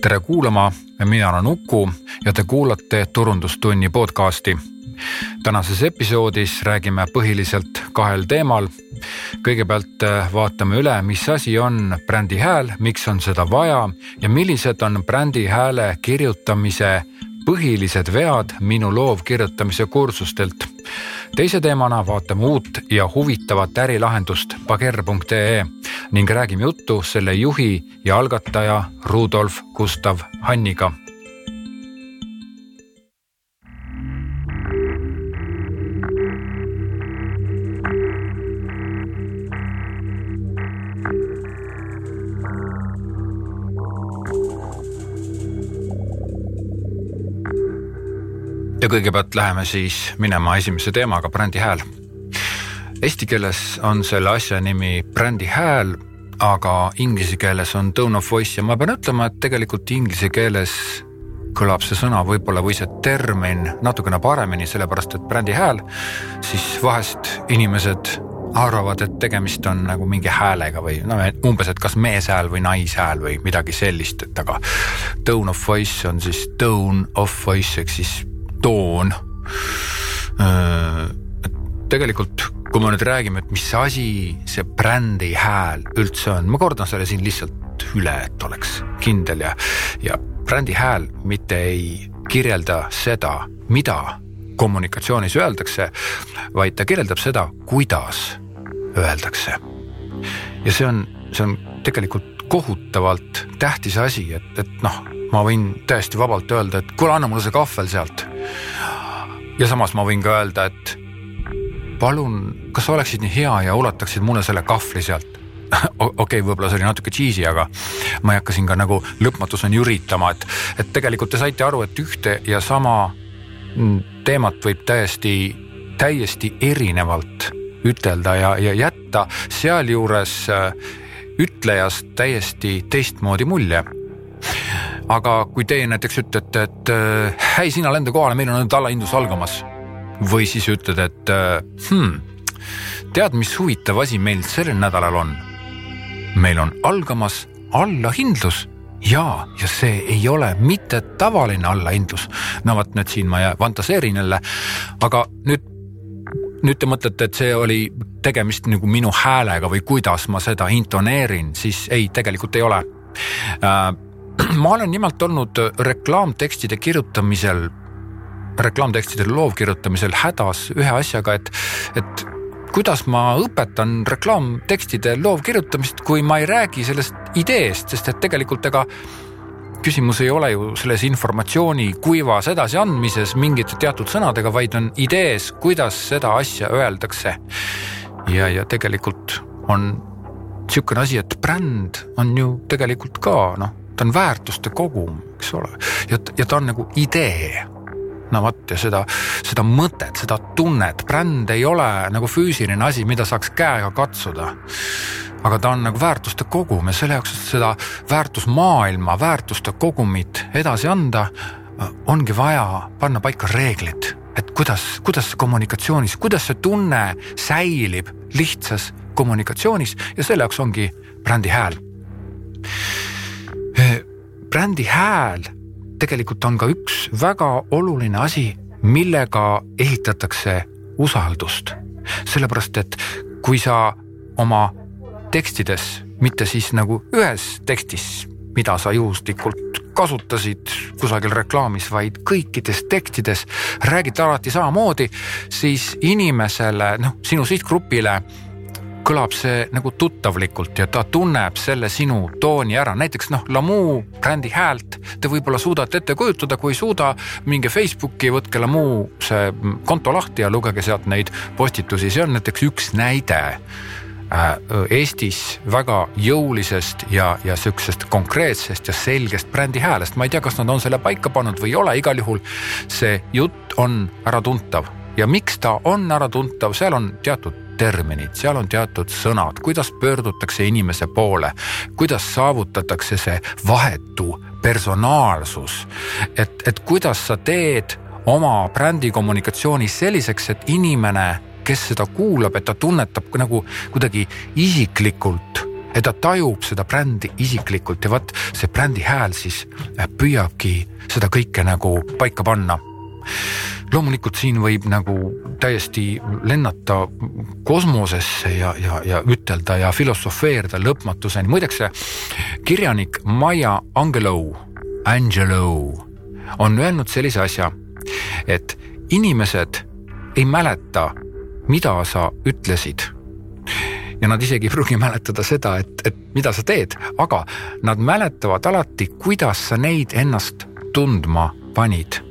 tere kuulama, mina olen Uku ja te kuulate Turundustunni podcasti. tänases episoodis räägime põhiliselt kahel teemal. kõigepealt äh, vaatame üle, mis asi on brändi hääl, miks on seda vaja ja millised on brändi hääle kirjutamise põhilised vead minu loovkirjutamise kursustelt. Teise teemana vaatame uut ja huvitavat ärilahendust bager.ee ning räägime juttu selle juhi ja algataja Rudolf Gustav Hanniga ja kõigepealt läheme siis minema esimese teemaga, brändi hääl. Eesti keeles on selle asja nimi brändi hääl, aga inglise keeles on tone of voice ja ma pean ütlema, et tegelikult inglise keeles kõlab see sõna võib-olla või see termin natukene paremini, sellepärast et brändi hääl, siis vahest inimesed arvavad, et tegemist on nagu mingi häälega või no umbes, et kas meeshääl või naishääl või midagi sellist, et aga tone of voice on siis tone of voice ehk siis toon. tegelikult, kui me nüüd räägime, et mis asi see brändi hääl üldse on, ma kordan selle siin lihtsalt üle, et oleks kindel ja, ja brändi hääl mitte ei kirjelda seda, mida kommunikatsioonis öeldakse, vaid ta kirjeldab seda, kuidas öeldakse. ja see on, see on tegelikult kohutavalt tähtis asi, et, et noh, ma võin täiesti vabalt öelda, et kuule, anna mulle see kahvel sealt ja samas ma võin ka öelda, et palun, kas sa oleksid nii hea ja ulataksid mulle selle kahvli sealt? Okei okay,, võib-olla see oli natuke cheesy, aga ma ei hakka siin ka nagu lõpmatuseni üritama, et, et tegelikult te saite aru, et ühte ja sama teemat võib täiesti, täiesti erinevalt ütelda ja, ja jätta sealjuures äh, ütlejast täiesti teistmoodi mulje aga kui teie näiteks ütlete, et hei, äh, sina lenda kohale, meil on nüüd allahindlus algamas. või siis ütled, et äh, hmm, tead, mis huvitav asi meil sellel nädalal on? meil on algamas allahindlus ja, ja see ei ole mitte tavaline allahindlus. no vot nüüd siin ma fantaseerin jälle, aga nüüd, nüüd te mõtlete, et see oli tegemist nagu minu häälega või kuidas ma seda intoneerin, siis ei, tegelikult ei ole äh, ma olen nimelt olnud reklaamtekstide kirjutamisel, reklaamtekstide loovkirjutamisel hädas ühe asjaga, et, et kuidas ma õpetan reklaamtekstide loovkirjutamist, kui ma ei räägi sellest ideest, sest et tegelikult ega küsimus ei ole ju selles informatsiooni kuivas edasiandmises mingite teatud sõnadega, vaid on idees, kuidas seda asja öeldakse. ja, ja tegelikult on niisugune asi, et bränd on ju tegelikult ka noh, ta on väärtuste kogum, eks ole, ja, ja ta on nagu idee. No vot ja seda, seda mõtet, seda tunnet, bränd ei ole nagu füüsiline asi, mida saaks käega katsuda. aga ta on nagu väärtuste kogum ja selle jaoks, et seda väärtusmaailma, väärtuste kogumit edasi anda, ongi vaja panna paika reeglid, et kuidas, kuidas kommunikatsioonis, kuidas see tunne säilib lihtsas kommunikatsioonis ja selle jaoks ongi brändi hääl brändi hääl tegelikult on ka üks väga oluline asi, millega ehitatakse usaldust. sellepärast, et kui sa oma tekstides, mitte siis nagu ühes tekstis, mida sa juhuslikult kasutasid kusagil reklaamis, vaid kõikides tekstides räägid alati samamoodi, siis inimesele, noh, sinu sihtgrupile kõlab see nagu tuttavlikult ja ta tunneb selle sinu tooni ära, näiteks noh, Lamu brändi häält te võib-olla suudate ette kujutada, kui ei suuda, minge Facebooki, võtke Lamu see konto lahti ja lugege sealt neid postitusi, see on näiteks üks näide äh, Eestis väga jõulisest ja, ja sihukesest konkreetsest ja selgest brändi häälest, ma ei tea, kas nad on selle paika pannud või ei ole, igal juhul see jutt on äratuntav. Ja miks ta on äratuntav, seal on teatud terminid, seal on teatud sõnad, kuidas pöördutakse inimese poole, kuidas saavutatakse see vahetu personaalsus. et, et kuidas sa teed oma brändi kommunikatsiooni selliseks, et inimene, kes seda kuulab, et ta tunnetab nagu kuidagi isiklikult ja ta tajub seda brändi isiklikult ja vot see brändi hääl siis püüabki seda kõike nagu paika panna loomulikult siin võib nagu täiesti lennata kosmosesse ja, ja, ja ütelda ja filosofeerida lõpmatuseni, muideks see kirjanik Maya Angelou, Angelou on öelnud sellise asja, et inimesed ei mäleta, mida sa ütlesid. Ja nad isegi ei pruugi mäletada seda, et, et mida sa teed, aga nad mäletavad alati, kuidas sa neid ennast tundma panid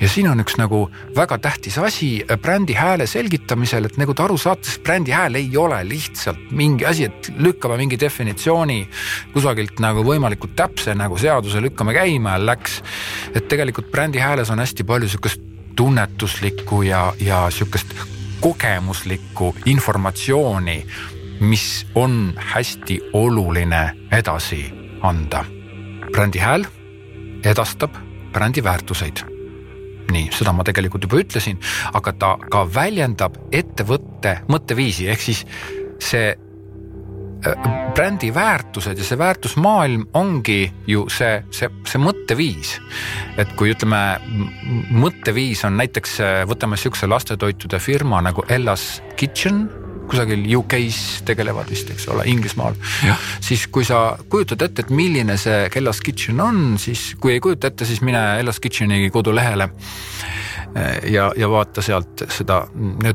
ja siin on üks nagu väga tähtis asi brändi hääle selgitamisel, et nagu te aru saate, siis brändi hääl ei ole lihtsalt mingi asi, et lükkame mingi definitsiooni kusagilt nagu võimalikult täpse nagu seaduse lükkame käima ja läks. et tegelikult brändi hääles on hästi palju sihukest tunnetuslikku ja, ja sihukest kogemuslikku informatsiooni mis on hästi oluline edasi anda. brändi hääl edastab brändi väärtuseid. Nii, seda ma tegelikult juba ütlesin, aga ta ka väljendab ettevõtte mõtteviisi, ehk siis see äh, brändi väärtused ja see väärtusmaailm ongi ju see, see, see mõtteviis. et kui ütleme, mõtteviis on näiteks, võtame sihukese lastetoitude firma nagu Ella's Kitchen kusagil UK-s tegelevad vist, eks ole, Inglismaal. siis kui sa kujutad ette, et milline see Kellas Kitchen on, siis kui ei kujuta ette, siis mine Ellas Kitcheni kodulehele eh, ja, ja vaata sealt seda,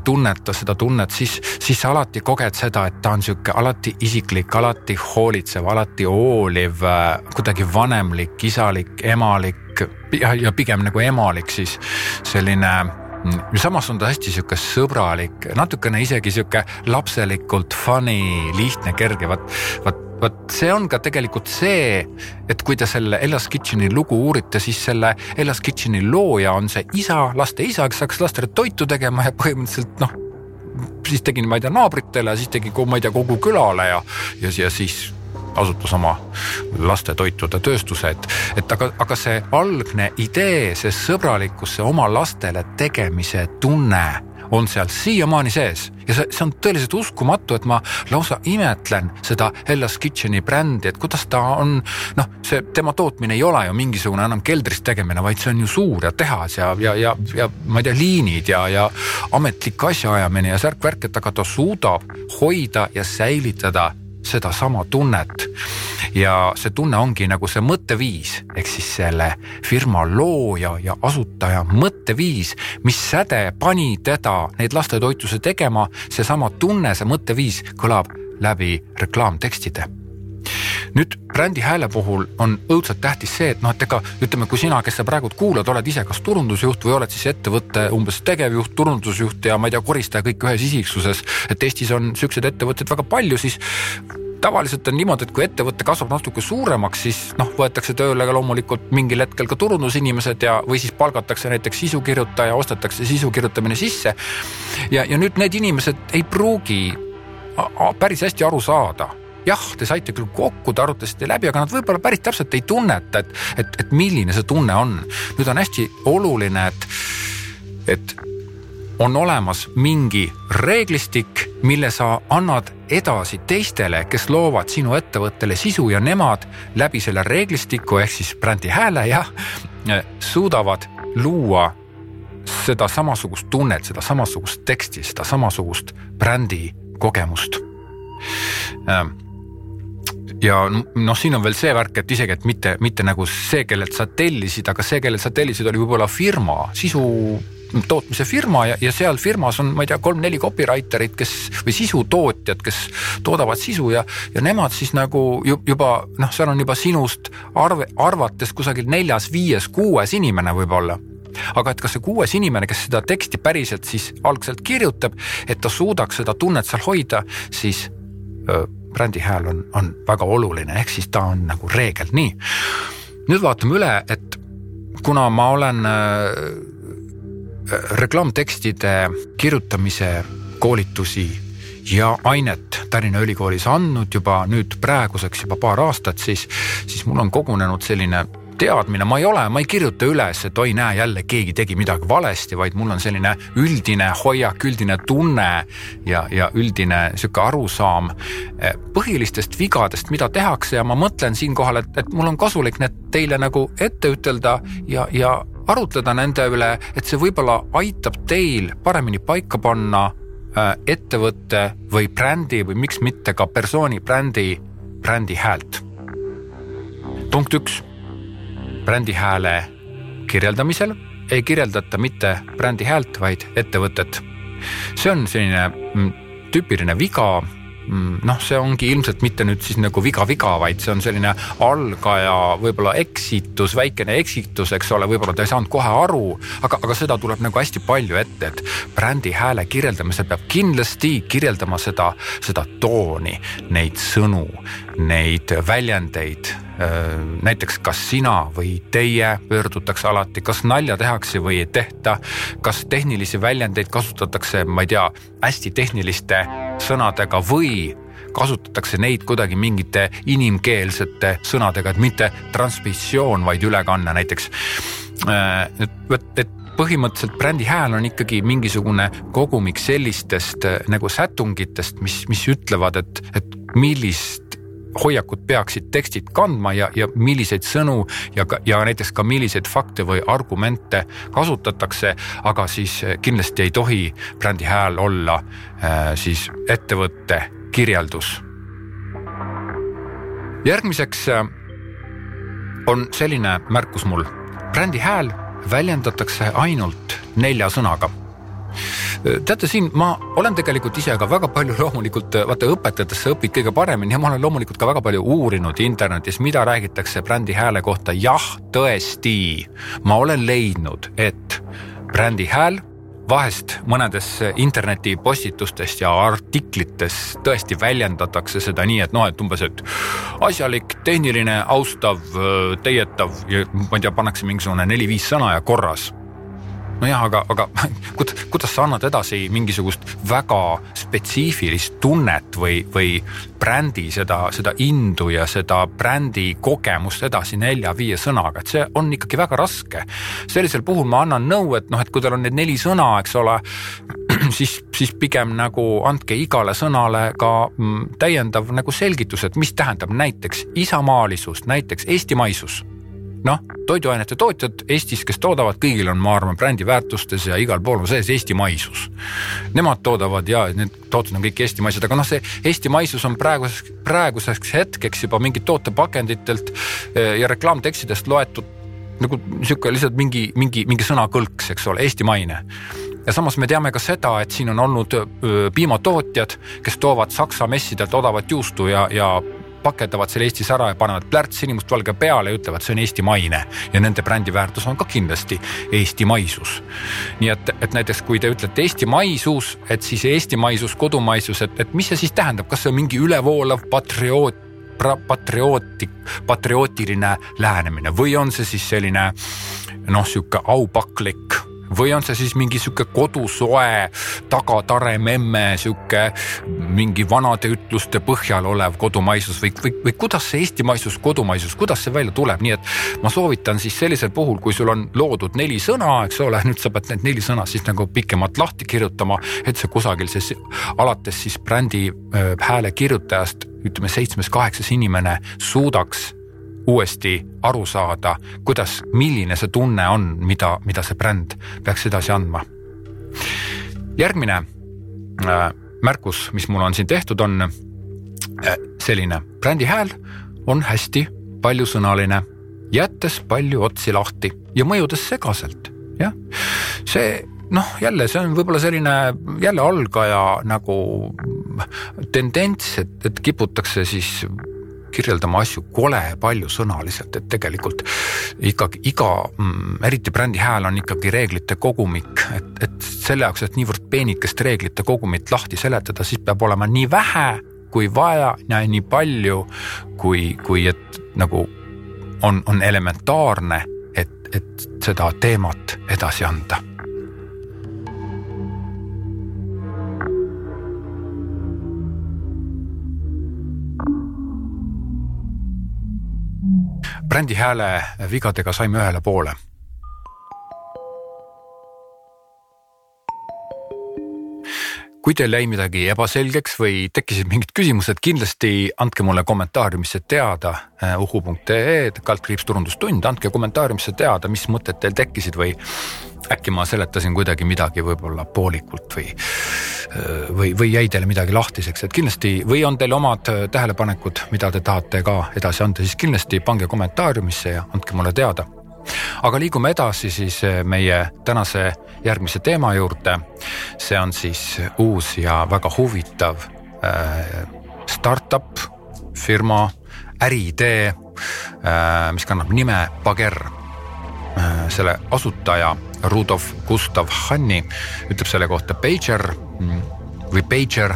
tunneta seda tunnet, siis, siis sa alati koged seda, et ta on sihuke alati isiklik, alati hoolitsev, alati hooliv, eh, kuidagi vanemlik, isalik, emalik ja, ja pigem nagu emalik siis selline. Samas on ta hästi sihuke sõbralik, natukene isegi sihuke lapselikult funny, lihtne, kerge, vaat, vaat vot see on ka tegelikult see, et kui te selle Ellas Kitcheni lugu uurite, siis selle Ellas Kitcheni looja on see isa, laste isa, kes hakkas lastele toitu tegema ja põhimõtteliselt noh, siis tegi, ma ei tea, naabritele, siis tegi, ma ei tea, kogu külale ja, ja, ja siis asutas oma lastetoitude tööstuse, et, et aga, aga see algne idee, see sõbralikkus, see oma lastele tegemise tunne on seal siiamaani sees. Ja see, see on tõeliselt uskumatu, et ma lausa imetlen seda Hellas Kitcheni brändi, et kuidas ta on, noh, see tema tootmine ei ole ju mingisugune enam keldris tegemine, vaid see on ju suur ja tehas ja, ja, ja, ja ma ei tea, liinid ja, ja ametlik asjaajamine ja särk-värk, et aga ta suudab hoida ja säilitada sedasama tunnet. ja see tunne ongi nagu see mõtteviis ehk siis selle firma looja ja asutaja mõtteviis, mis säde pani teda neid lastetoitlusi tegema, seesama tunne, see mõtteviis kõlab läbi reklaamtekstide nüüd brändi hääle puhul on õudselt tähtis see, et noh, et ega ütleme, kui sina, kes sa praegu kuulad, oled ise kas turundusjuht või oled siis ettevõtte umbes tegevjuht, turundusjuht ja ma ei tea, koristaja kõik ühes isiksuses, et Eestis on siukseid ettevõtteid väga palju, siis tavaliselt on niimoodi, et kui ettevõte kasvab natuke suuremaks, siis noh, võetakse tööle ka loomulikult mingil hetkel ka turundusinimesed ja, või siis palgatakse näiteks sisukirjutaja, ostetakse sisu kirjutamine sisse. ja, ja nüüd need inimesed ei pruugi päris hästi aru saada jah, te saite küll kokku, te arutasite läbi, aga nad võib-olla päris täpselt ei tunneta, et, et, et milline see tunne on. nüüd on hästi oluline, et, et on olemas mingi reeglistik, mille sa annad edasi teistele, kes loovad sinu ettevõttele sisu ja nemad läbi selle reeglistiku ehk siis brändi hääle jah, suudavad luua seda samasugust tunnet, seda samasugust teksti, seda samasugust brändi kogemust ja noh, siin on veel see värk, et isegi, et mitte, mitte nagu see, kellelt sa tellisid, aga see, kellelt sa tellisid, oli võib-olla firma, sisu tootmise firma ja, ja seal firmas on, ma ei tea, kolm-neli copywriterit, kes või sisutootjad, kes toodavad sisu ja, ja nemad siis nagu juba noh, seal on juba sinust arve, arvates kusagil neljas-viies-kuues inimene võib-olla. Aga et kas see kuues inimene, kes seda teksti päriselt siis algselt kirjutab, et ta suudaks seda tunnet seal hoida, siis öö, brändi hääl on, on väga oluline, ehk siis ta on nagu reegel, nii. nüüd vaatame üle, et kuna ma olen äh, reklaamtekstide kirjutamise koolitusi ja ainet Tallinna Ülikoolis andnud juba nüüd praeguseks juba paar aastat, siis, siis mul on kogunenud selline teadmine, ma ei ole, ma ei kirjuta üles, et oi, näe jälle keegi tegi midagi valesti, vaid mul on selline üldine hoiak, üldine tunne ja, ja üldine sihuke arusaam eh, põhilistest vigadest, mida tehakse ja ma mõtlen siinkohal, et, et mul on kasulik need teile nagu ette ütelda ja, ja arutleda nende üle, et see võib-olla aitab teil paremini paika panna äh, ettevõtte või brändi või miks mitte ka persooni brändi, brändi häält. punkt üks, brändi hääle kirjeldamisel ei kirjeldata mitte brändi häält, vaid ettevõtet. see on selline mm, tüüpiline viga noh, see ongi ilmselt mitte nüüd siis nagu viga-viga, vaid see on selline algaja võib-olla eksitus, väikene eksitus, eks ole, võib-olla ta ei saanud kohe aru, aga, aga seda tuleb nagu hästi palju ette, et brändi hääle kirjeldamisel peab kindlasti kirjeldama seda, seda tooni, neid sõnu, neid väljendeid näiteks kas sina või teie pöördutakse alati, kas nalja tehakse või ei tehta, kas tehnilisi väljendeid kasutatakse, ma ei tea, hästi tehniliste sõnadega või kasutatakse neid kuidagi mingite inimkeelsete sõnadega, et mitte transmissioon, vaid ülekanne näiteks. et, et põhimõtteliselt brändi hääl on ikkagi mingisugune kogumik sellistest nagu sätungitest, mis, mis ütlevad, et, et millist hoiakut peaksid tekstid kandma ja, ja milliseid sõnu ja ja näiteks ka milliseid fakte või argumente kasutatakse, aga siis eh, kindlasti ei tohi brändi hääl olla äh, siis ettevõtte kirjeldus. järgmiseks äh, on selline märkus mul, brändi hääl väljendatakse ainult nelja sõnaga teate siin ma olen tegelikult ise ka väga palju loomulikult vaata õpetajatest sa õpid kõige paremini ja ma olen loomulikult ka väga palju uurinud internetis, mida räägitakse brändi hääle kohta. jah, tõesti, ma olen leidnud, et brändi hääl vahest mõnedes internetipostitustest ja artiklites tõesti väljendatakse seda nii, et noh, et umbes, et asjalik, tehniline, austav, teietav ja ma ei tea, pannakse mingisugune neli-viis sõna ja korras nojah, aga, aga kuidas, kuidas sa annad edasi mingisugust väga spetsiifilist tunnet või, või brändi seda, seda indu ja seda brändi kogemust edasi nelja-viie sõnaga, et see on ikkagi väga raske. sellisel puhul ma annan nõu, et noh, et kui teil on need neli sõna, eks ole, siis, siis pigem nagu andke igale sõnale ka mm, täiendav nagu selgitus, et mis tähendab näiteks isamaalisust, näiteks eestimaisus noh, toiduainete tootjad Eestis, kes toodavad, kõigil on, ma arvan, brändi väärtustes ja igal pool on sees eestimaisus. Nemad toodavad ja need tooted on kõik eestimaised, aga noh, see eestimaisus on praeguseks, praeguseks hetkeks juba mingit tootepakenditelt eh, ja reklaamtekstidest loetud nagu niisugune lihtsalt mingi, mingi, mingi sõnakõlks, eks ole, eestimaine ja samas me teame ka seda, et siin on olnud piimatootjad, kes toovad Saksa messidelt odavat juustu ja, ja pakendavad selle Eestis ära ja panevad plärts sinimustvalge peale ja ütlevad, see on eestimaine ja nende brändi väärtus on ka kindlasti eestimaisus. nii et, et näiteks kui te ütlete eestimaisus, et siis eestimaisus, kodumaisus, et, et mis see siis tähendab, kas see on mingi ülevoolav patrioot patriootik, patriootiline lähenemine? Või on see siis selline noh, sihuke aupaklik või on see siis mingi sihuke kodusoe tagatare memme, sihuke mingi vanade ütluste põhjal olev kodumaisus või, või, või kuidas see eestimaisus, kodumaisus, kuidas see välja tuleb, nii et ma soovitan siis sellisel puhul, kui sul on loodud neli sõna, eks ole, nüüd sa pead need neli sõna siis nagu pikemalt lahti kirjutama, et see kusagil siis alates siis brändi äh, hääle kirjutajast ütleme seitsmes-kaheksas inimene suudaks uuesti aru saada, kuidas, milline see tunne on, mida, mida see bränd peaks edasi andma. järgmine äh, märkus, mis mul on siin tehtud, on äh, selline, brändi hääl on hästi paljusõnaline, jättes palju otsi lahti ja mõjudes segaselt, jah. see noh, jälle see on võib-olla selline jälle algaja nagu tendents, et, et kiputakse siis kirjeldama asju kole paljusõnaliselt, et tegelikult ikkagi iga mm,, eriti brändi hääl on ikkagi reeglite kogumik, et, et selle jaoks, et niivõrd peenikest reeglite kogumit lahti seletada, siis peab olema nii vähe kui vaja ja nii palju, kui, kui et nagu on, on elementaarne, et, et seda teemat edasi anda brändi hääle vigadega saime ühele poole. Kui teil jäi midagi ebaselgeks või tekkisid mingid küsimused, kindlasti andke mulle kommentaariumisse teada uh, uhu.ee kaldkriips turundustund, andke kommentaariumisse teada, mis mõtted teil tekkisid või äkki ma seletasin kuidagi midagi võib-olla poolikult või, või, või jäi teile midagi lahtiseks, et kindlasti või on teil omad uh, tähelepanekud, mida te tahate ka edasi anda, siis kindlasti pange kommentaariumisse ja andke mulle teada aga liigume edasi siis meie tänase järgmise teema juurde. see on siis uus ja väga huvitav äh, startup firma, äriidee, äh, mis kannab nime Pager. Äh, selle asutaja Rudolf Gustav Hanni ütleb selle kohta pager või pager,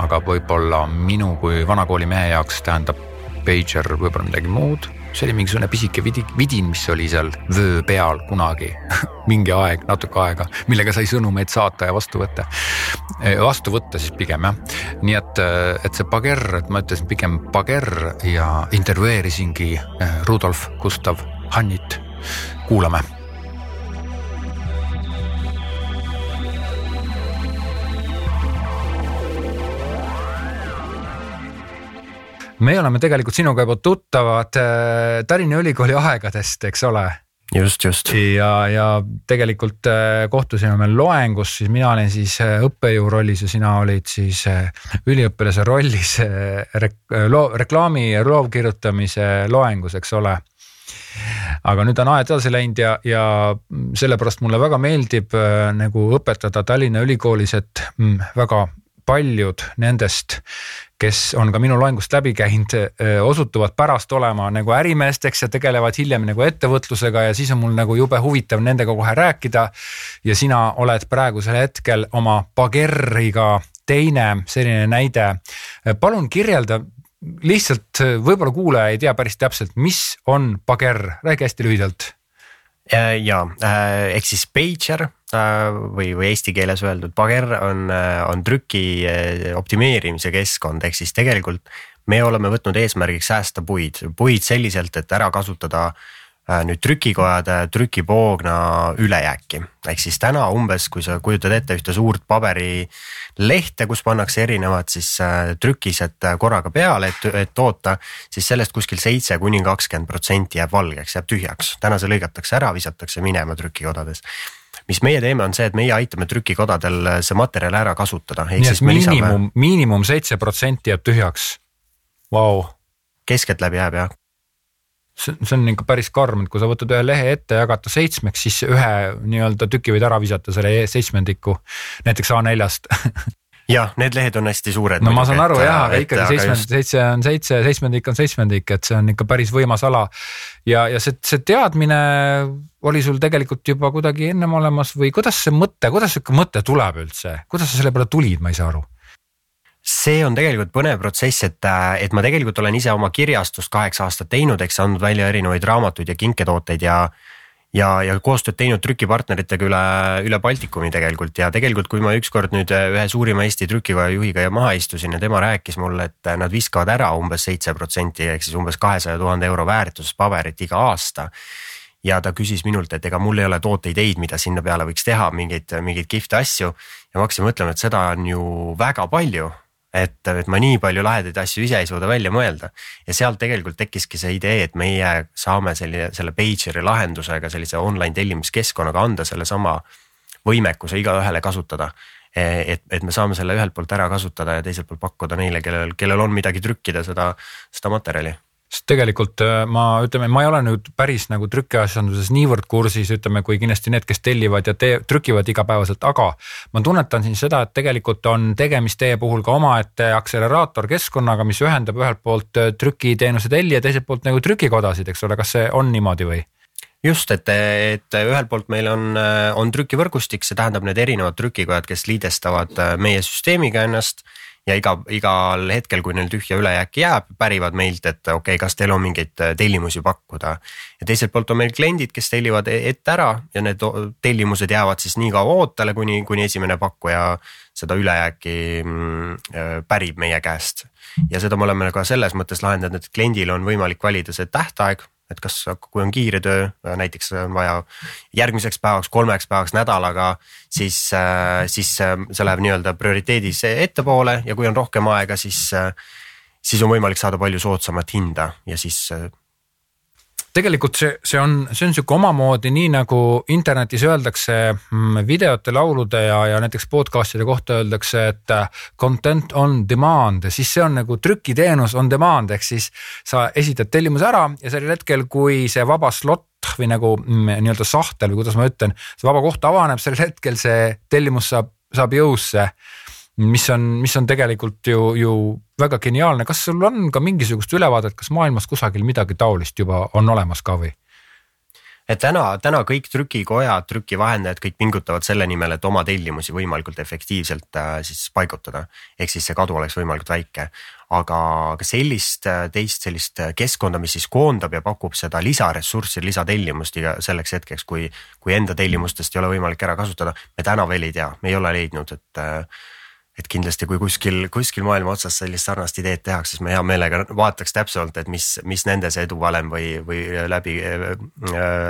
aga võib-olla minu kui vanakooli mehe jaoks tähendab pager võib-olla midagi muud. See oli mingisugune pisike vidi, vidin, mis oli seal vöö peal kunagi mingi aeg, natuke aega, millega sai sõnumeid saata ja vastu võtta. vastu võtta siis pigem jah, nii et, et see Pager, et ma ütlesin pigem Pager ja intervjueerisingi eh, Rudolf Gustav Hannit, kuulame me oleme tegelikult sinuga juba tuttavad äh, Tallinna Ülikooli aegadest, eks ole just, just. ja, ja tegelikult äh, kohtusime meil loengus, siis mina olin siis äh, õppejõu rollis ja sina olid siis üliõpilase rollis rek, loo, reklaami ja loovkirjutamise loengus, eks ole. aga nüüd on aeg edasi läinud ja, ja sellepärast mulle väga meeldib nagu õpetada Tallinna Ülikoolis, et mm, väga paljud nendest, kes on ka minu loengust läbi käinud, osutuvad pärast olema nagu ärimeesteks ja tegelevad hiljem nagu ettevõtlusega ja siis on mul nagu jube huvitav nendega kohe rääkida. ja sina oled praegusel hetkel oma Bageriga teine selline näide. palun kirjelda lihtsalt, võib-olla kuulaja ei tea päris täpselt, mis on Bager, räägi hästi lühidalt ja ehk siis pager või, või eesti keeles öeldud, Pager on, on trüki eh, optimeerimise keskkond, ehk siis tegelikult me oleme võtnud eesmärgiks säästa puid, puid selliselt, et ära kasutada äh, nüüd trükikojade trükipoogna ülejääki. ehk siis täna umbes, kui sa kujutad ette ühte suurt paberilehte, kus pannakse erinevad siis äh, trükised korraga peale, et, et toota, siis sellest kuskil seitse kuni kakskümmend protsenti jääb valgeks, jääb tühjaks. täna see lõigatakse ära, visatakse minema trükikodades mis meie teeme, on see, et meie aitame trükikodadel see materjal ära kasutada. nii et miinimum miinimum seitse protsenti jääb tühjaks. Vau. keskeltläbi jääb jah see, see on ikka päris karm, et kui sa võtad ühe lehe ette ja jagad ta seitsmeks, siis ühe nii-öelda tüki võid ära visata selle seitsmendiku näiteks A4-st jah, need lehed on hästi suured. no ma saan aru et, jah, aga ikkagi seitsmendik, seitse on seitse, seitsmendik on seitsmendik, et see on ikka päris võimas ala. ja, ja see, see teadmine oli sul tegelikult juba kuidagi ennem olemas või kuidas see mõte, kuidas sihuke mõte tuleb üldse, kuidas sa selle peale tulid, ma ei saa aru see on tegelikult põnev protsess, et, et ma tegelikult olen ise oma kirjastust kaheksa aastat teinud, eks andnud välja erinevaid raamatuid ja kinketooteid ja ja, ja koostööd teinud trükipartneritega üle, üle Baltikumi tegelikult. Ja tegelikult, kui ma ükskord nüüd ühe suurima Eesti trükikoja juhiga maha istusin ja tema rääkis mulle, et nad viskavad ära umbes seitse protsenti ehk siis umbes kahesaja tuhande euro väärtuses paberit iga aasta. Ja ta küsis minult, et ega mul ei ole tooteideid, mida sinna peale võiks teha, mingeid, mingeid kihvte asju. ja ma hakkasin mõtlema, et seda on ju väga palju et, et ma nii palju lahedaid asju ise ei suuda välja mõelda. ja sealt tegelikult tekkiski see idee, et meie saame selline, selle Pageri lahendusega, sellise online tellimuskeskkonnaga anda sellesama võimekuse igaühele kasutada. et, et me saame selle ühelt poolt ära kasutada ja teiselt poolt pakkuda neile, kellel, kellel on midagi trükkida, seda, seda materjali sest tegelikult äh, ma ütleme, ma ei ole nüüd päris nagu trükiasjanduses niivõrd kursis, ütleme, kui kindlasti need, kes tellivad ja tee, trükivad igapäevaselt, aga ma tunnetan siin seda, et tegelikult on tegemist teie puhul ka omaette akseleraatorkeskkonnaga, mis ühendab ühelt poolt äh, trükiteenuse tellija, teiselt poolt nagu trükikodasid, eks ole, kas see on niimoodi või? just, et, et ühelt poolt meil on, äh, on trükivõrgustik, see tähendab need erinevad trükikojad, kes liidestavad meie süsteemiga ennast ja iga, igal hetkel, kui neil tühja ülejääki jääb, pärivad meilt, et okei okay,, kas teil on mingeid äh, tellimusi pakkuda. ja teiselt poolt on meil kliendid, kes tellivad e-, ette ära ja need tellimused jäävad siis nii kaua ootele, kuni, kuni esimene pakkuja seda ülejääki mm, äh, pärib meie käest. ja seda me oleme ka selles mõttes lahendanud, et kliendil on võimalik valida see tähtaeg, et kas, kui on kiire töö, näiteks on vaja järgmiseks päevaks, kolmeks päevaks, nädalaga, siis, siis see läheb nii-öelda prioriteedis ettepoole ja kui on rohkem aega, siis, siis on võimalik saada palju soodsamat hinda ja siis tegelikult see, see on, see on sihuke omamoodi, nii nagu internetis öeldakse mm, videote, laulude ja, ja näiteks podcast'ide kohta öeldakse, et äh, content on demand, siis see on nagu trükiteenus on demand, ehk siis sa esitad tellimuse ära ja sellel hetkel, kui see vaba slot või nagu mm, nii-öelda sahtel või kuidas ma ütlen, see vaba koht avaneb, sellel hetkel see tellimus saab, saab jõusse. Mis on, mis on tegelikult ju, ju väga geniaalne, kas sul on ka mingisugust ülevaadet, kas maailmas kusagil midagi taolist juba on olemas ka või? et täna, täna kõik trükikojad, trükivahendajad, kõik pingutavad selle nimel, et oma tellimusi võimalikult efektiivselt äh, siis paigutada. ehk siis see kadu oleks võimalikult väike. aga sellist, äh, teist sellist keskkonda, mis siis koondab ja pakub seda lisaressurssi, lisatellimust iga selleks hetkeks, kui, kui enda tellimustest ei ole võimalik ära kasutada, me täna veel ei tea, me ei ole leidnud, et äh, et kindlasti, kui kuskil, kuskil maailma otsas sellist sarnast ideed tehakse, siis me hea meelega vaataks täpsemalt, et mis, mis nende see eduvalem või, või läbi äh,,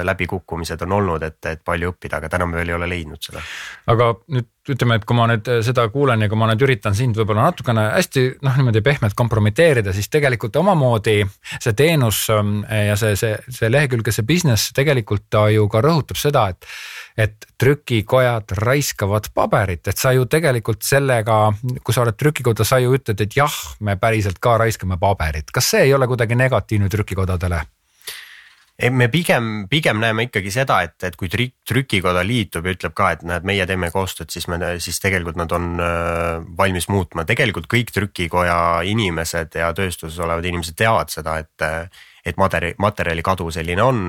läbikukkumised on olnud, et, et palju õppida, aga täna me veel ei ole leidnud seda. aga nüüd ütleme, et kui ma nüüd seda kuulen ja kui ma nüüd üritan sind võib-olla natukene hästi noh, niimoodi pehmelt kompromiteerida, siis tegelikult omamoodi see teenus ähm, ja see, see, see lehekülg ja see business tegelikult ta ju ka rõhutab seda, et et trükikojad raiskavad paberit, et sa ju tegelikult sellega, kui sa oled trükikoda, sa ju ütled, et jah, me päriselt ka raiskame paberit, kas see ei ole kuidagi negatiivne trükikodadele? ei, me pigem, pigem näeme ikkagi seda, et, et kui trük, trükikoda liitub ja ütleb ka, et näed, meie teeme koostööd, siis me, siis tegelikult nad on valmis muutma, tegelikult kõik trükikoja inimesed ja tööstuses olevad inimesed teavad seda, et et materjali, materjali kadu selline on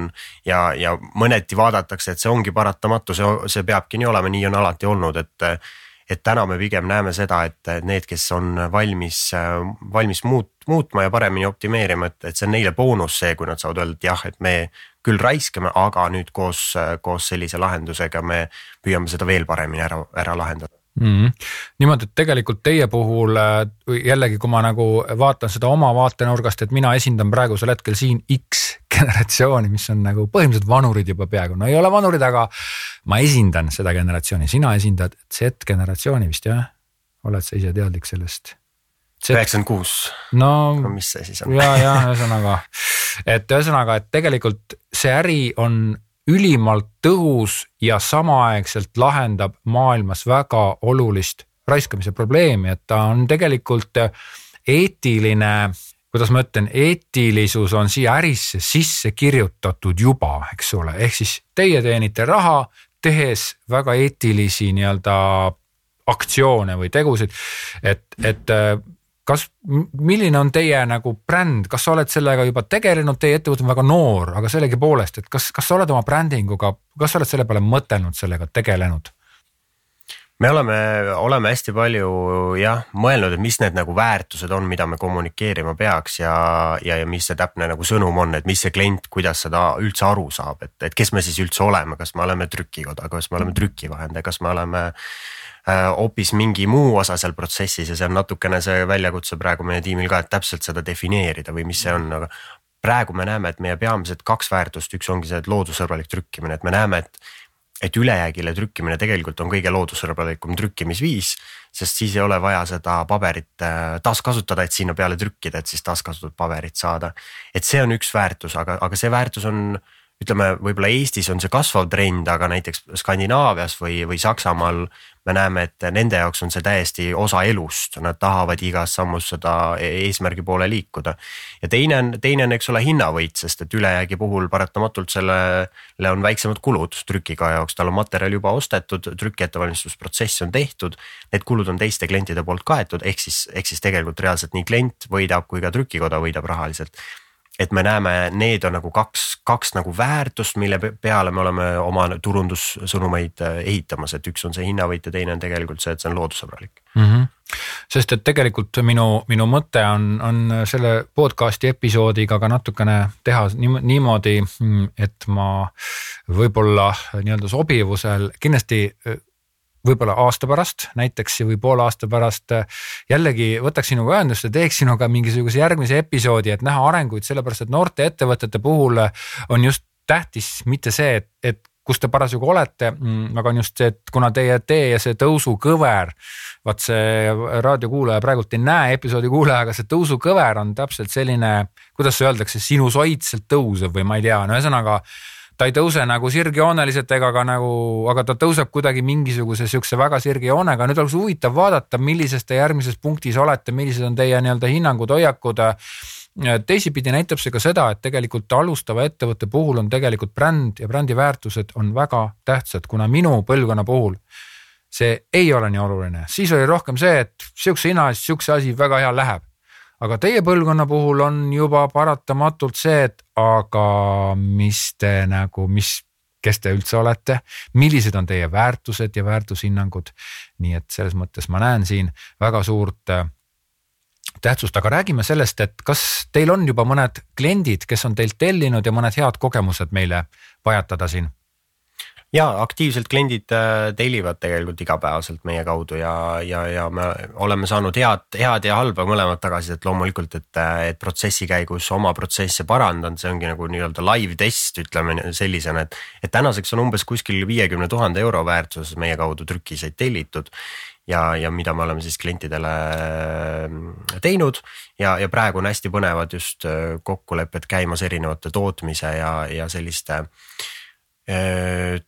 ja, ja mõneti vaadatakse, et see ongi paratamatu, see, see peabki nii olema, nii on alati olnud, et et täna me pigem näeme seda, et need, kes on valmis, valmis muut-, muutma ja paremini optimeerima, et, et see on neile boonus see, kui nad saavad öelda, et jah, et me küll raiskame, aga nüüd koos, koos sellise lahendusega me püüame seda veel paremini ära, ära lahendada mm. -hmm. niimoodi, et tegelikult teie puhul äh, jällegi, kui ma nagu vaatan seda oma vaatenurgast, et mina esindan praegusel hetkel siin X generatsiooni, mis on nagu põhimõtteliselt vanurid juba peaaegu, no ei ole vanurid, aga ma esindan seda generatsiooni, sina esindad Z-generatsiooni vist jah? oled sa ise teadlik sellest? üheksakümmend kuus. no, no mis see siis on? ja, ja ühesõnaga, et ühesõnaga, et tegelikult see äri on ülimalt tõhus ja samaaegselt lahendab maailmas väga olulist raiskamise probleemi, et ta on tegelikult eetiline, kuidas ma ütlen, eetilisus on siia ärisse sisse kirjutatud juba, eks ole, ehk siis teie teenite raha, tehes väga eetilisi nii-öelda aktsioone või tegusid. et, et kas, milline on teie nagu bränd, kas sa oled sellega juba tegelenud, teie ettevõte on väga noor, aga sellegipoolest, et kas, kas sa oled oma brändinguga, kas sa oled selle peale mõtelnud, sellega tegelenud? me oleme, oleme hästi palju jah mõelnud, et mis need nagu väärtused on, mida me kommunikeerima peaks ja, ja, ja mis see täpne nagu sõnum on, et mis see klient, kuidas seda üldse aru saab, et, et kes me siis üldse oleme, kas me oleme trükikoda, kas me oleme trükivahendaja, kas me oleme Äh, hoopis mingi muu osa seal protsessis ja see on natukene see väljakutse praegu meie tiimil ka, et täpselt seda defineerida või mis see on, aga praegu me näeme, et meie peamised kaks väärtust, üks ongi see, et loodussõbralik trükkimine, et me näeme, et et ülejäägile trükkimine tegelikult on kõige loodussõbralikum trükkimisviis, sest siis ei ole vaja seda paberit äh, taaskasutada, et sinna peale trükkida, et siis taaskasutatud paberit saada. et see on üks väärtus, aga, aga see väärtus on ütleme, võib-olla Eestis on see kasvav trend, aga näiteks Skandinaavias või, või Saksamaal me näeme, et nende jaoks on see täiesti osa elust, nad tahavad igas sammus seda e-, eesmärgi poole liikuda. ja teine on, teine on, eks ole, hinnavõit, sest et ülejäägi puhul paratamatult sellele on väiksemad kulud trükikaja jaoks, tal on materjal juba ostetud, trüki ettevalmistusprotsess on tehtud. Need kulud on teiste klientide poolt kaetud, ehk siis, ehk siis tegelikult reaalselt nii klient võidab kui ka trükikoda võidab rahaliselt et me näeme, need on nagu kaks, kaks nagu väärtust, mille peale me oleme oma turundussõnumeid äh, ehitamas, et üks on see hinnavõit ja teine on tegelikult see, et see on loodussõbralik mm. -hmm. sest et tegelikult minu, minu mõte on, on selle podcast'i episoodiga ka natukene teha niimoodi, et ma võib-olla nii-öelda sobivusel kindlasti võib-olla aasta pärast näiteks või poole aasta pärast jällegi võtaks sinuga ühendust ja teeks sinuga mingisuguse järgmise episoodi, et näha arenguid, sellepärast et noorte ettevõtete puhul on just tähtis mitte see, et, et kus te parasjagu olete, mm, aga on just see, et kuna teie tee ja see tõusukõver, vaat see raadiokuulaja praegult ei näe episoodi kuulaja, aga see tõusukõver on täpselt selline, kuidas öeldakse, sinusoidselt tõusev või ma ei tea, no ühesõnaga ta ei tõuse nagu sirgjooneliselt ega ka nagu, aga ta tõuseb kuidagi mingisuguse sihukese väga sirge joonega. nüüd oleks huvitav vaadata, millises te järgmises punktis olete, millised on teie nii-öelda hinnangud, hoiakud teisipidi näitab see ka seda, et tegelikult alustava ettevõtte puhul on tegelikult bränd ja brändi väärtused on väga tähtsad, kuna minu põlvkonna puhul see ei ole nii oluline, siis oli rohkem see, et sihukese hinna eest sihukese asi väga hea läheb. Aga teie põlvkonna puhul on juba paratamatult see, et aga mis te nagu, mis, kes te üldse olete, millised on teie väärtused ja väärtushinnangud. nii et selles mõttes ma näen siin väga suurt tähtsust, aga räägime sellest, et kas teil on juba mõned kliendid, kes on teilt tellinud ja mõned head kogemused meile pajatada siin? Ja aktiivselt kliendid äh, tellivad tegelikult igapäevaselt meie kaudu ja, ja, ja me oleme saanud head, head ja halba mõlemat tagasisidet loomulikult, et, et protsessi käigus oma protsesse parandanud, see ongi nagu nii-öelda live test, ütleme sellisena, et. et tänaseks on umbes kuskil viiekümne tuhande euro väärtuses meie kaudu trükiseid tellitud ja, ja mida me oleme siis klientidele äh, teinud ja, ja praegu on hästi põnevad just äh, kokkulepped käimas erinevate tootmise ja, ja selliste äh,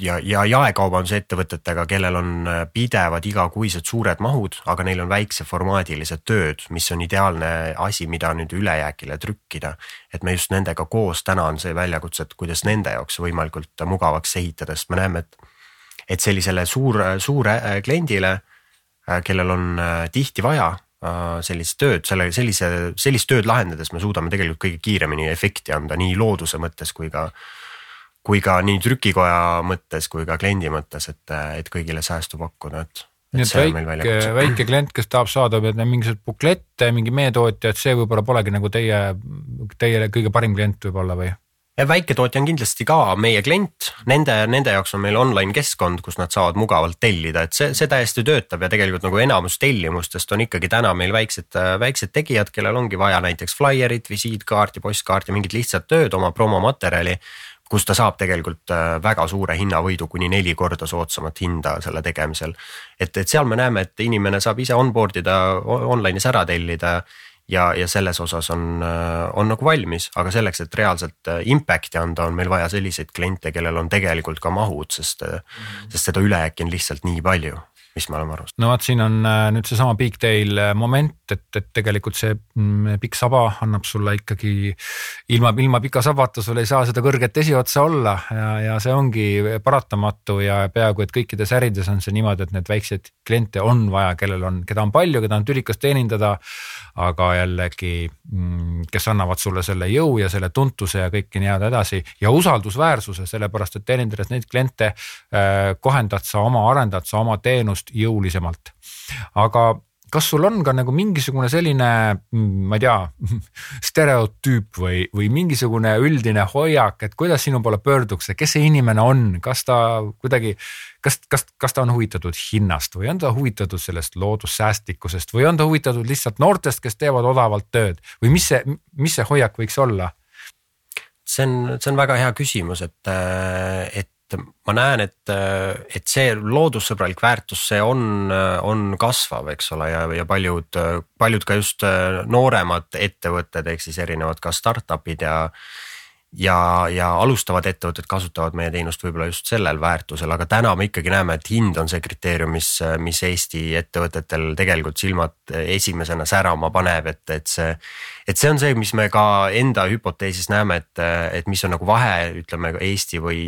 ja, ja jaekaubandusettevõtetega, kellel on pidevad igakuised suured mahud, aga neil on väikseformaadilised tööd, mis on ideaalne asi, mida nüüd ülejäägile trükkida. et me just nendega koos täna on see väljakutse, et kuidas nende jaoks võimalikult mugavaks ehitada, sest me näeme, et et sellisele suur, suure äh, kliendile, äh, kellel on äh, tihti vaja sellist tööd, selle sellise, sellist tööd lahendades me suudame tegelikult kõige kiiremini efekti anda nii looduse mõttes kui ka kui ka nii trükikoja mõttes kui ka kliendi mõttes, et, et kõigile säästu pakkuda, et. nii et väike, väike klient, kes tahab saada mingisuguseid buklette, mingi meetootja, et see võib-olla polegi nagu teie, teie kõige parim klient võib-olla või? väiketootja on kindlasti ka meie klient, nende, nende jaoks on meil online keskkond, kus nad saavad mugavalt tellida, et see, see täiesti töötab ja tegelikult nagu enamus tellimustest on ikkagi täna meil väiksed, väiksed tegijad, kellel ongi vaja näiteks flaierit, visiitkaarti, postkaarti, mingit lihtsat tööd, oma promomaterjali kus ta saab tegelikult äh, väga suure hinnavõidu, kuni neli korda soodsamat hinda selle tegemisel. et, et seal me näeme, et inimene saab ise onboard ida, online'is ära tellida ja, ja selles osas on, äh, on nagu valmis, aga selleks, et reaalselt äh, impact'i anda, on meil vaja selliseid kliente, kellel on tegelikult ka mahud, sest mm, -hmm. sest seda ülejääki on lihtsalt nii palju mis me oleme aru saanud. no vot, siin on nüüd seesama big tail moment, et, et tegelikult see mm, pikk saba annab sulle ikkagi ilma, ilma pika sabata sul ei saa seda kõrget esiotsa olla ja, ja see ongi paratamatu ja peaaegu et kõikides ärides on see niimoodi, et need väikseid kliente on vaja, kellel on, keda on palju, keda on tülikas teenindada. aga jällegi, mm, kes annavad sulle selle jõu ja selle tuntuse ja kõike nii-öelda edasi ja usaldusväärsuse, sellepärast et teenindades neid kliente äh, kohendad sa oma, arendad sa oma teenust jõulisemalt. aga kas sul on ka nagu mingisugune selline, mm, ma ei tea, stereotüüp või, või mingisugune üldine hoiak, et kuidas sinu poole pöördutakse, kes see inimene on, kas ta kuidagi, kas, kas, kas ta on huvitatud hinnast või on ta huvitatud sellest loodussäästlikkusest või on ta huvitatud lihtsalt noortest, kes teevad odavalt tööd või mis see, mis see hoiak võiks olla? see on, see on väga hea küsimus, et, et ma näen, et, et see loodussõbralik väärtus, see on, on kasvav, eks ole, ja, ja paljud, paljud ka just nooremad ettevõtted, ehk siis erinevad ka startup'id ja ja, ja alustavad ettevõtted kasutavad meie teenust võib-olla just sellel väärtusel, aga täna me ikkagi näeme, et hind on see kriteerium, mis, mis Eesti ettevõtetel tegelikult silmad esimesena särama paneb, et, et see. et see on see, mis me ka enda hüpoteesis näeme, et, et mis on nagu vahe, ütleme Eesti või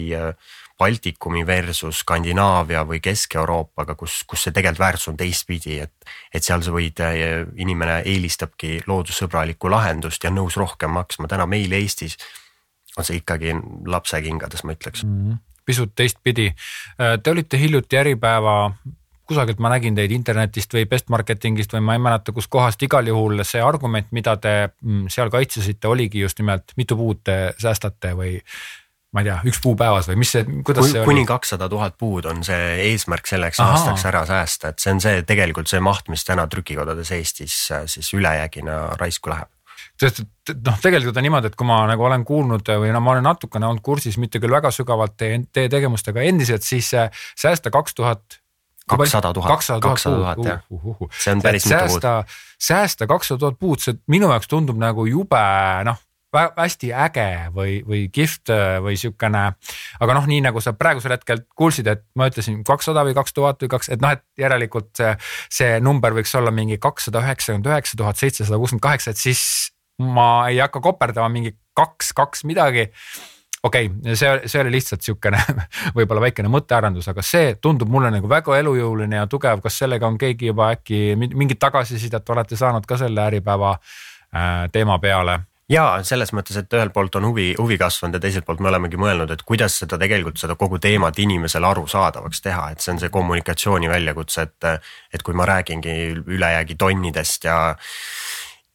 Baltikumi versus Skandinaavia või Kesk-Euroopaga, kus, kus see tegelikult väärtus on teistpidi, et. et seal sa võid, inimene eelistabki loodussõbralikku lahendust ja nõus rohkem maksma, täna meil Eestis on see ikkagi lapsekingades, ma ütleks mm. -hmm. pisut teistpidi, te olite hiljuti Äripäeva kusagilt ma nägin teid internetist või best marketingist või ma ei mäleta, kuskohast, igal juhul see argument, mida te mm, seal kaitsesite, oligi just nimelt mitu puud te säästate või ma ei tea, üks puu päevas või mis see, kuidas see oli? kuni kakssada tuhat puud on see eesmärk selleks Aha. aastaks ära säästa, et see on see tegelikult see maht, mis täna trükikodades Eestis äh, siis ülejäägina raisku läheb sest et noh, tegelikult on niimoodi, et kui ma nagu olen kuulnud või no ma olen natukene olnud kursis, mitte küll väga sügavalt teie, teie tegevustega endiselt, siis säästa kaks tuhat kakssada tuhat, kakssada tuhat jah uh, uh, uh. see on päris mitu puud. säästa kakssada tuhat puud, see minu jaoks tundub nagu jube noh hästi äge või, või kihvt või siukene. aga noh, nii nagu sa praegusel hetkel kuulsid, et ma ütlesin kakssada või kaks tuhat või kaks, et noh, et järelikult see, see number võiks olla mingi kakssada üheksakümmend üheksa tuhat seitsesada kuuskümmend kaheksa, et siis ma ei hakka koperdama mingi kaks, kaks midagi okei okay,, see, see oli lihtsalt sihukene võib-olla väikene mõttearendus, aga see tundub mulle nagu väga elujõuline ja tugev. kas sellega on keegi juba äkki mingit tagasisidet olete saanud ka selle Äripäeva äh, teema peale? Ja selles mõttes, et ühelt poolt on huvi, huvi kasvanud ja teiselt poolt me olemegi mõelnud, et kuidas seda tegelikult seda kogu teemat inimesele arusaadavaks teha, et see on see kommunikatsiooni väljakutse, et. et kui ma räägingi ülejäägi tonnidest ja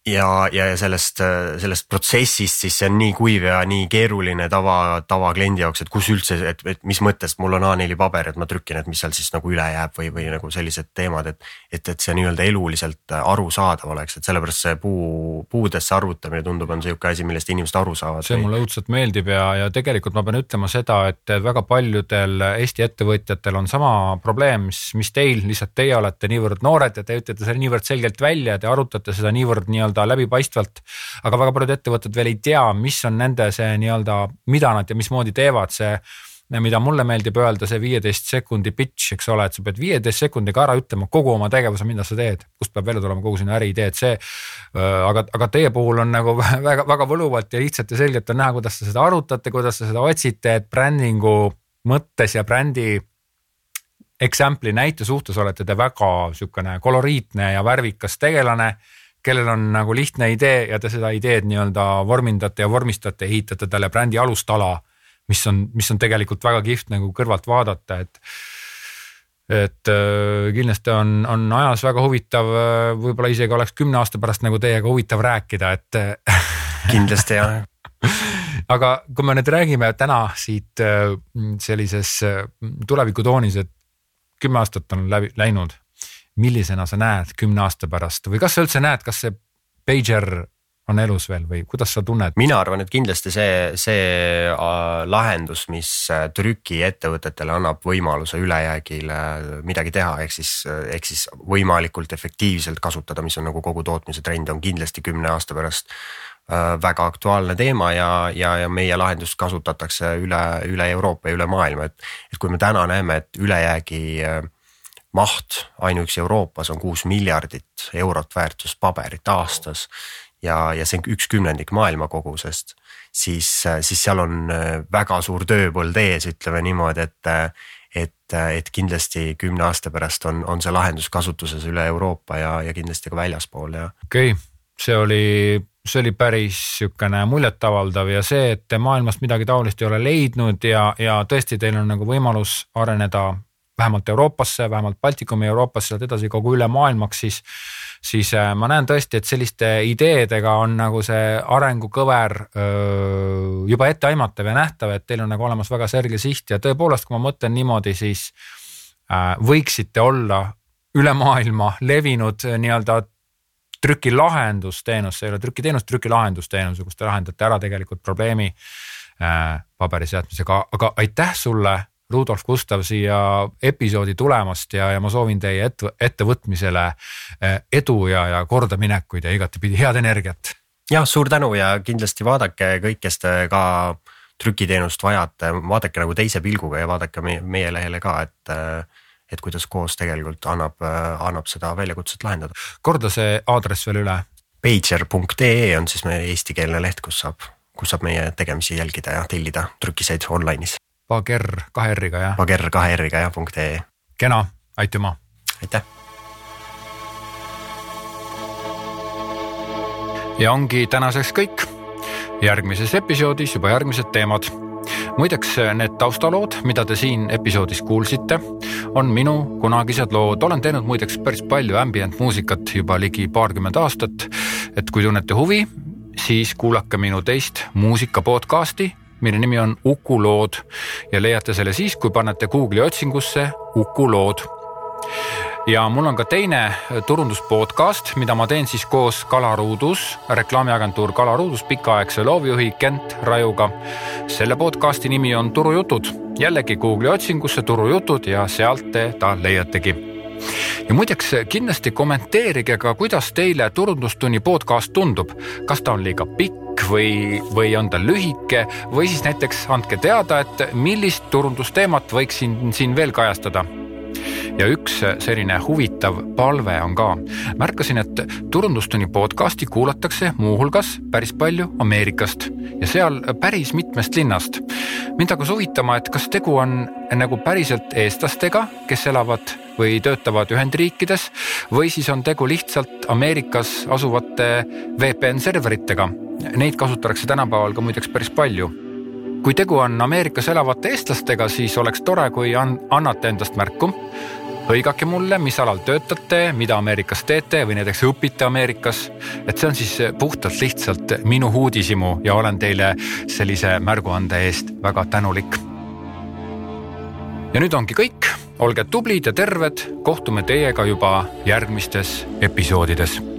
ja, ja, ja sellest, sellest protsessist, siis see on nii kuiv ja nii keeruline tava, tavakliendi jaoks, et kus üldse, et, et mis mõttes mul on A4 paber, et ma trükin, et mis seal siis nagu üle jääb või, või nagu sellised teemad, et. et, et see nii-öelda eluliselt arusaadav oleks, et sellepärast see puu, puudesse arvutamine tundub, on sihuke asi, millest inimesed aru saavad. see mulle õudselt meeldib ja, ja tegelikult ma pean ütlema seda, et väga paljudel Eesti ettevõtjatel on sama probleem, mis, mis teil, lihtsalt teie olete niivõrd noored ja te ütlete selle niivõrd selgelt välja, te arutate seda niivõrd nii-öelda nii-öelda läbipaistvalt. aga väga paljud ettevõtted veel ei tea, mis on nende see nii-öelda, mida nad ja mismoodi teevad, see mida mulle meeldib öelda, see viieteist sekundi pitch, eks ole, et sa pead viieteist sekundiga ära ütlema kogu oma tegevuse, mida sa teed, kust peab välja tulema kogu sinu äriidee, et see. aga, aga teie puhul on nagu väga, väga võluvalt ja lihtsalt ja selgelt on näha, kuidas te seda arutate, kuidas te seda otsite, et brändingu mõttes ja brändi example'i näite suhtes olete te väga sihukene koloriitne ja värvikas tegelane kellel on nagu lihtne idee ja te seda ideed nii-öelda vormindate ja vormistate, ehitate talle brändi alustala, mis on, mis on tegelikult väga kihvt nagu kõrvalt vaadata, et et äh, kindlasti on, on ajas väga huvitav, äh, võib-olla isegi oleks kümne aasta pärast nagu teiega huvitav rääkida, et kindlasti jah aga kui me nüüd räägime täna siit äh, sellises tulevikutoonis, et kümme aastat on läbi läinud millisena sa näed kümne aasta pärast või kas sa üldse näed, kas see pager on elus veel või kuidas sa tunned? mina arvan, et kindlasti see, see äh, lahendus, mis äh, trükiettevõtetele annab võimaluse ülejäägile midagi teha, ehk siis, äh, ehk siis võimalikult efektiivselt kasutada, mis on nagu kogu tootmise trend, on kindlasti kümne aasta pärast väga aktuaalne teema ja, ja, ja meie lahendust kasutatakse üle, üle Euroopa ja üle maailma, et. et kui me täna näeme, et ülejäägi äh, maht ainuüksi Euroopas on kuus miljardit eurot väärtust paberit aastas ja, ja see on üks kümnendik maailma kogusest, siis, siis seal on äh, väga suur tööpõld ees, ütleme niimoodi, et, et, et kindlasti kümne aasta pärast on, on see lahendus kasutuses üle Euroopa ja, ja kindlasti ka väljaspool ja. okei okay., see oli, see oli päris sihukene muljetavaldav ja see, et te maailmast midagi taolist ei ole leidnud ja, ja tõesti, teil on nagu võimalus areneda vähemalt Euroopasse, vähemalt Baltikumi Euroopasse, sealt edasi kogu üle maailmaks, siis. siis äh, ma näen tõesti, et selliste ideedega on nagu see arengukõver juba etteaimatav ja nähtav, et teil on nagu olemas väga selge siht ja tõepoolest, kui ma mõtlen niimoodi, siis äh, võiksite olla üle maailma levinud äh, nii-öelda trükilahendusteenus, see ei ole trükiteenus, trükilahendusteenus, kus te lahendate ära tegelikult probleemi äh, paberiseadmisega, aga aitäh sulle Rudolf Gustav siia episoodi tulemast ja, ja ma soovin teie ette, ettevõtmisele eh, edu ja, ja kordaminekuid ja igatepidi head energiat. jah, suur tänu ja kindlasti vaadake kõik, kes te ka trükiteenust vajate, vaadake nagu teise pilguga ja vaadake meie, meie lehele ka, et et kuidas koos tegelikult annab, annab seda väljakutset lahendada. korda see aadress veel üle. Pager.ee on siis meie eestikeelne leht, kus saab, kus saab meie tegemisi jälgida ja tellida trükiseid online'is Pager kahe R-iga jah? Pager kahe R-iga jah, punkt ee. kena, aitüma. aitäh. ja ongi tänaseks kõik. järgmises episoodis juba järgmised teemad muideks need taustalood, mida te siin episoodis kuulsite, on minu kunagised lood, olen teinud muideks päris palju ambient muusikat juba ligi paarkümmend aastat. et kui tunnete huvi, siis kuulake minu teist muusika podcast'i mille nimi on Uku lood ja leiate selle siis, kui panete Google'i otsingusse Uku lood ja mul on ka teine turundus podcast, mida ma teen siis koos Kalaruudus, reklaamiagentuur Kalaruudus pikaaegse loovjuhi Kent Rajuga. selle podcasti nimi on Turujutud, jällegi Google'i otsingusse Turujutud ja sealt te ta leiategi. Ja muideks kindlasti kommenteerige ka, kuidas teile Turundustunni podcast tundub, kas ta on liiga pikk või, või on ta lühike või siis näiteks andke teada, et millist turundusteemat võiksin siin veel kajastada ja üks selline huvitav palve on ka. märkasin, et Turundustunni podcasti kuulatakse muuhulgas päris palju Ameerikast ja seal päris mitmest linnast. mind hakkas huvitama, et kas tegu on nagu päriselt eestlastega, kes elavad või töötavad Ühendriikides või siis on tegu lihtsalt Ameerikas asuvate VPN serveritega. Neid kasutatakse tänapäeval ka muideks päris palju kui tegu on Ameerikas elavate eestlastega, siis oleks tore, kui annate endast märku hõigake mulle, mis alal töötate, mida Ameerikas teete või näiteks õpite Ameerikas. et see on siis puhtalt lihtsalt minu uudishimu ja olen teile sellise märguande eest väga tänulik. ja nüüd ongi kõik, olge tublid ja terved, kohtume teiega juba järgmistes episoodides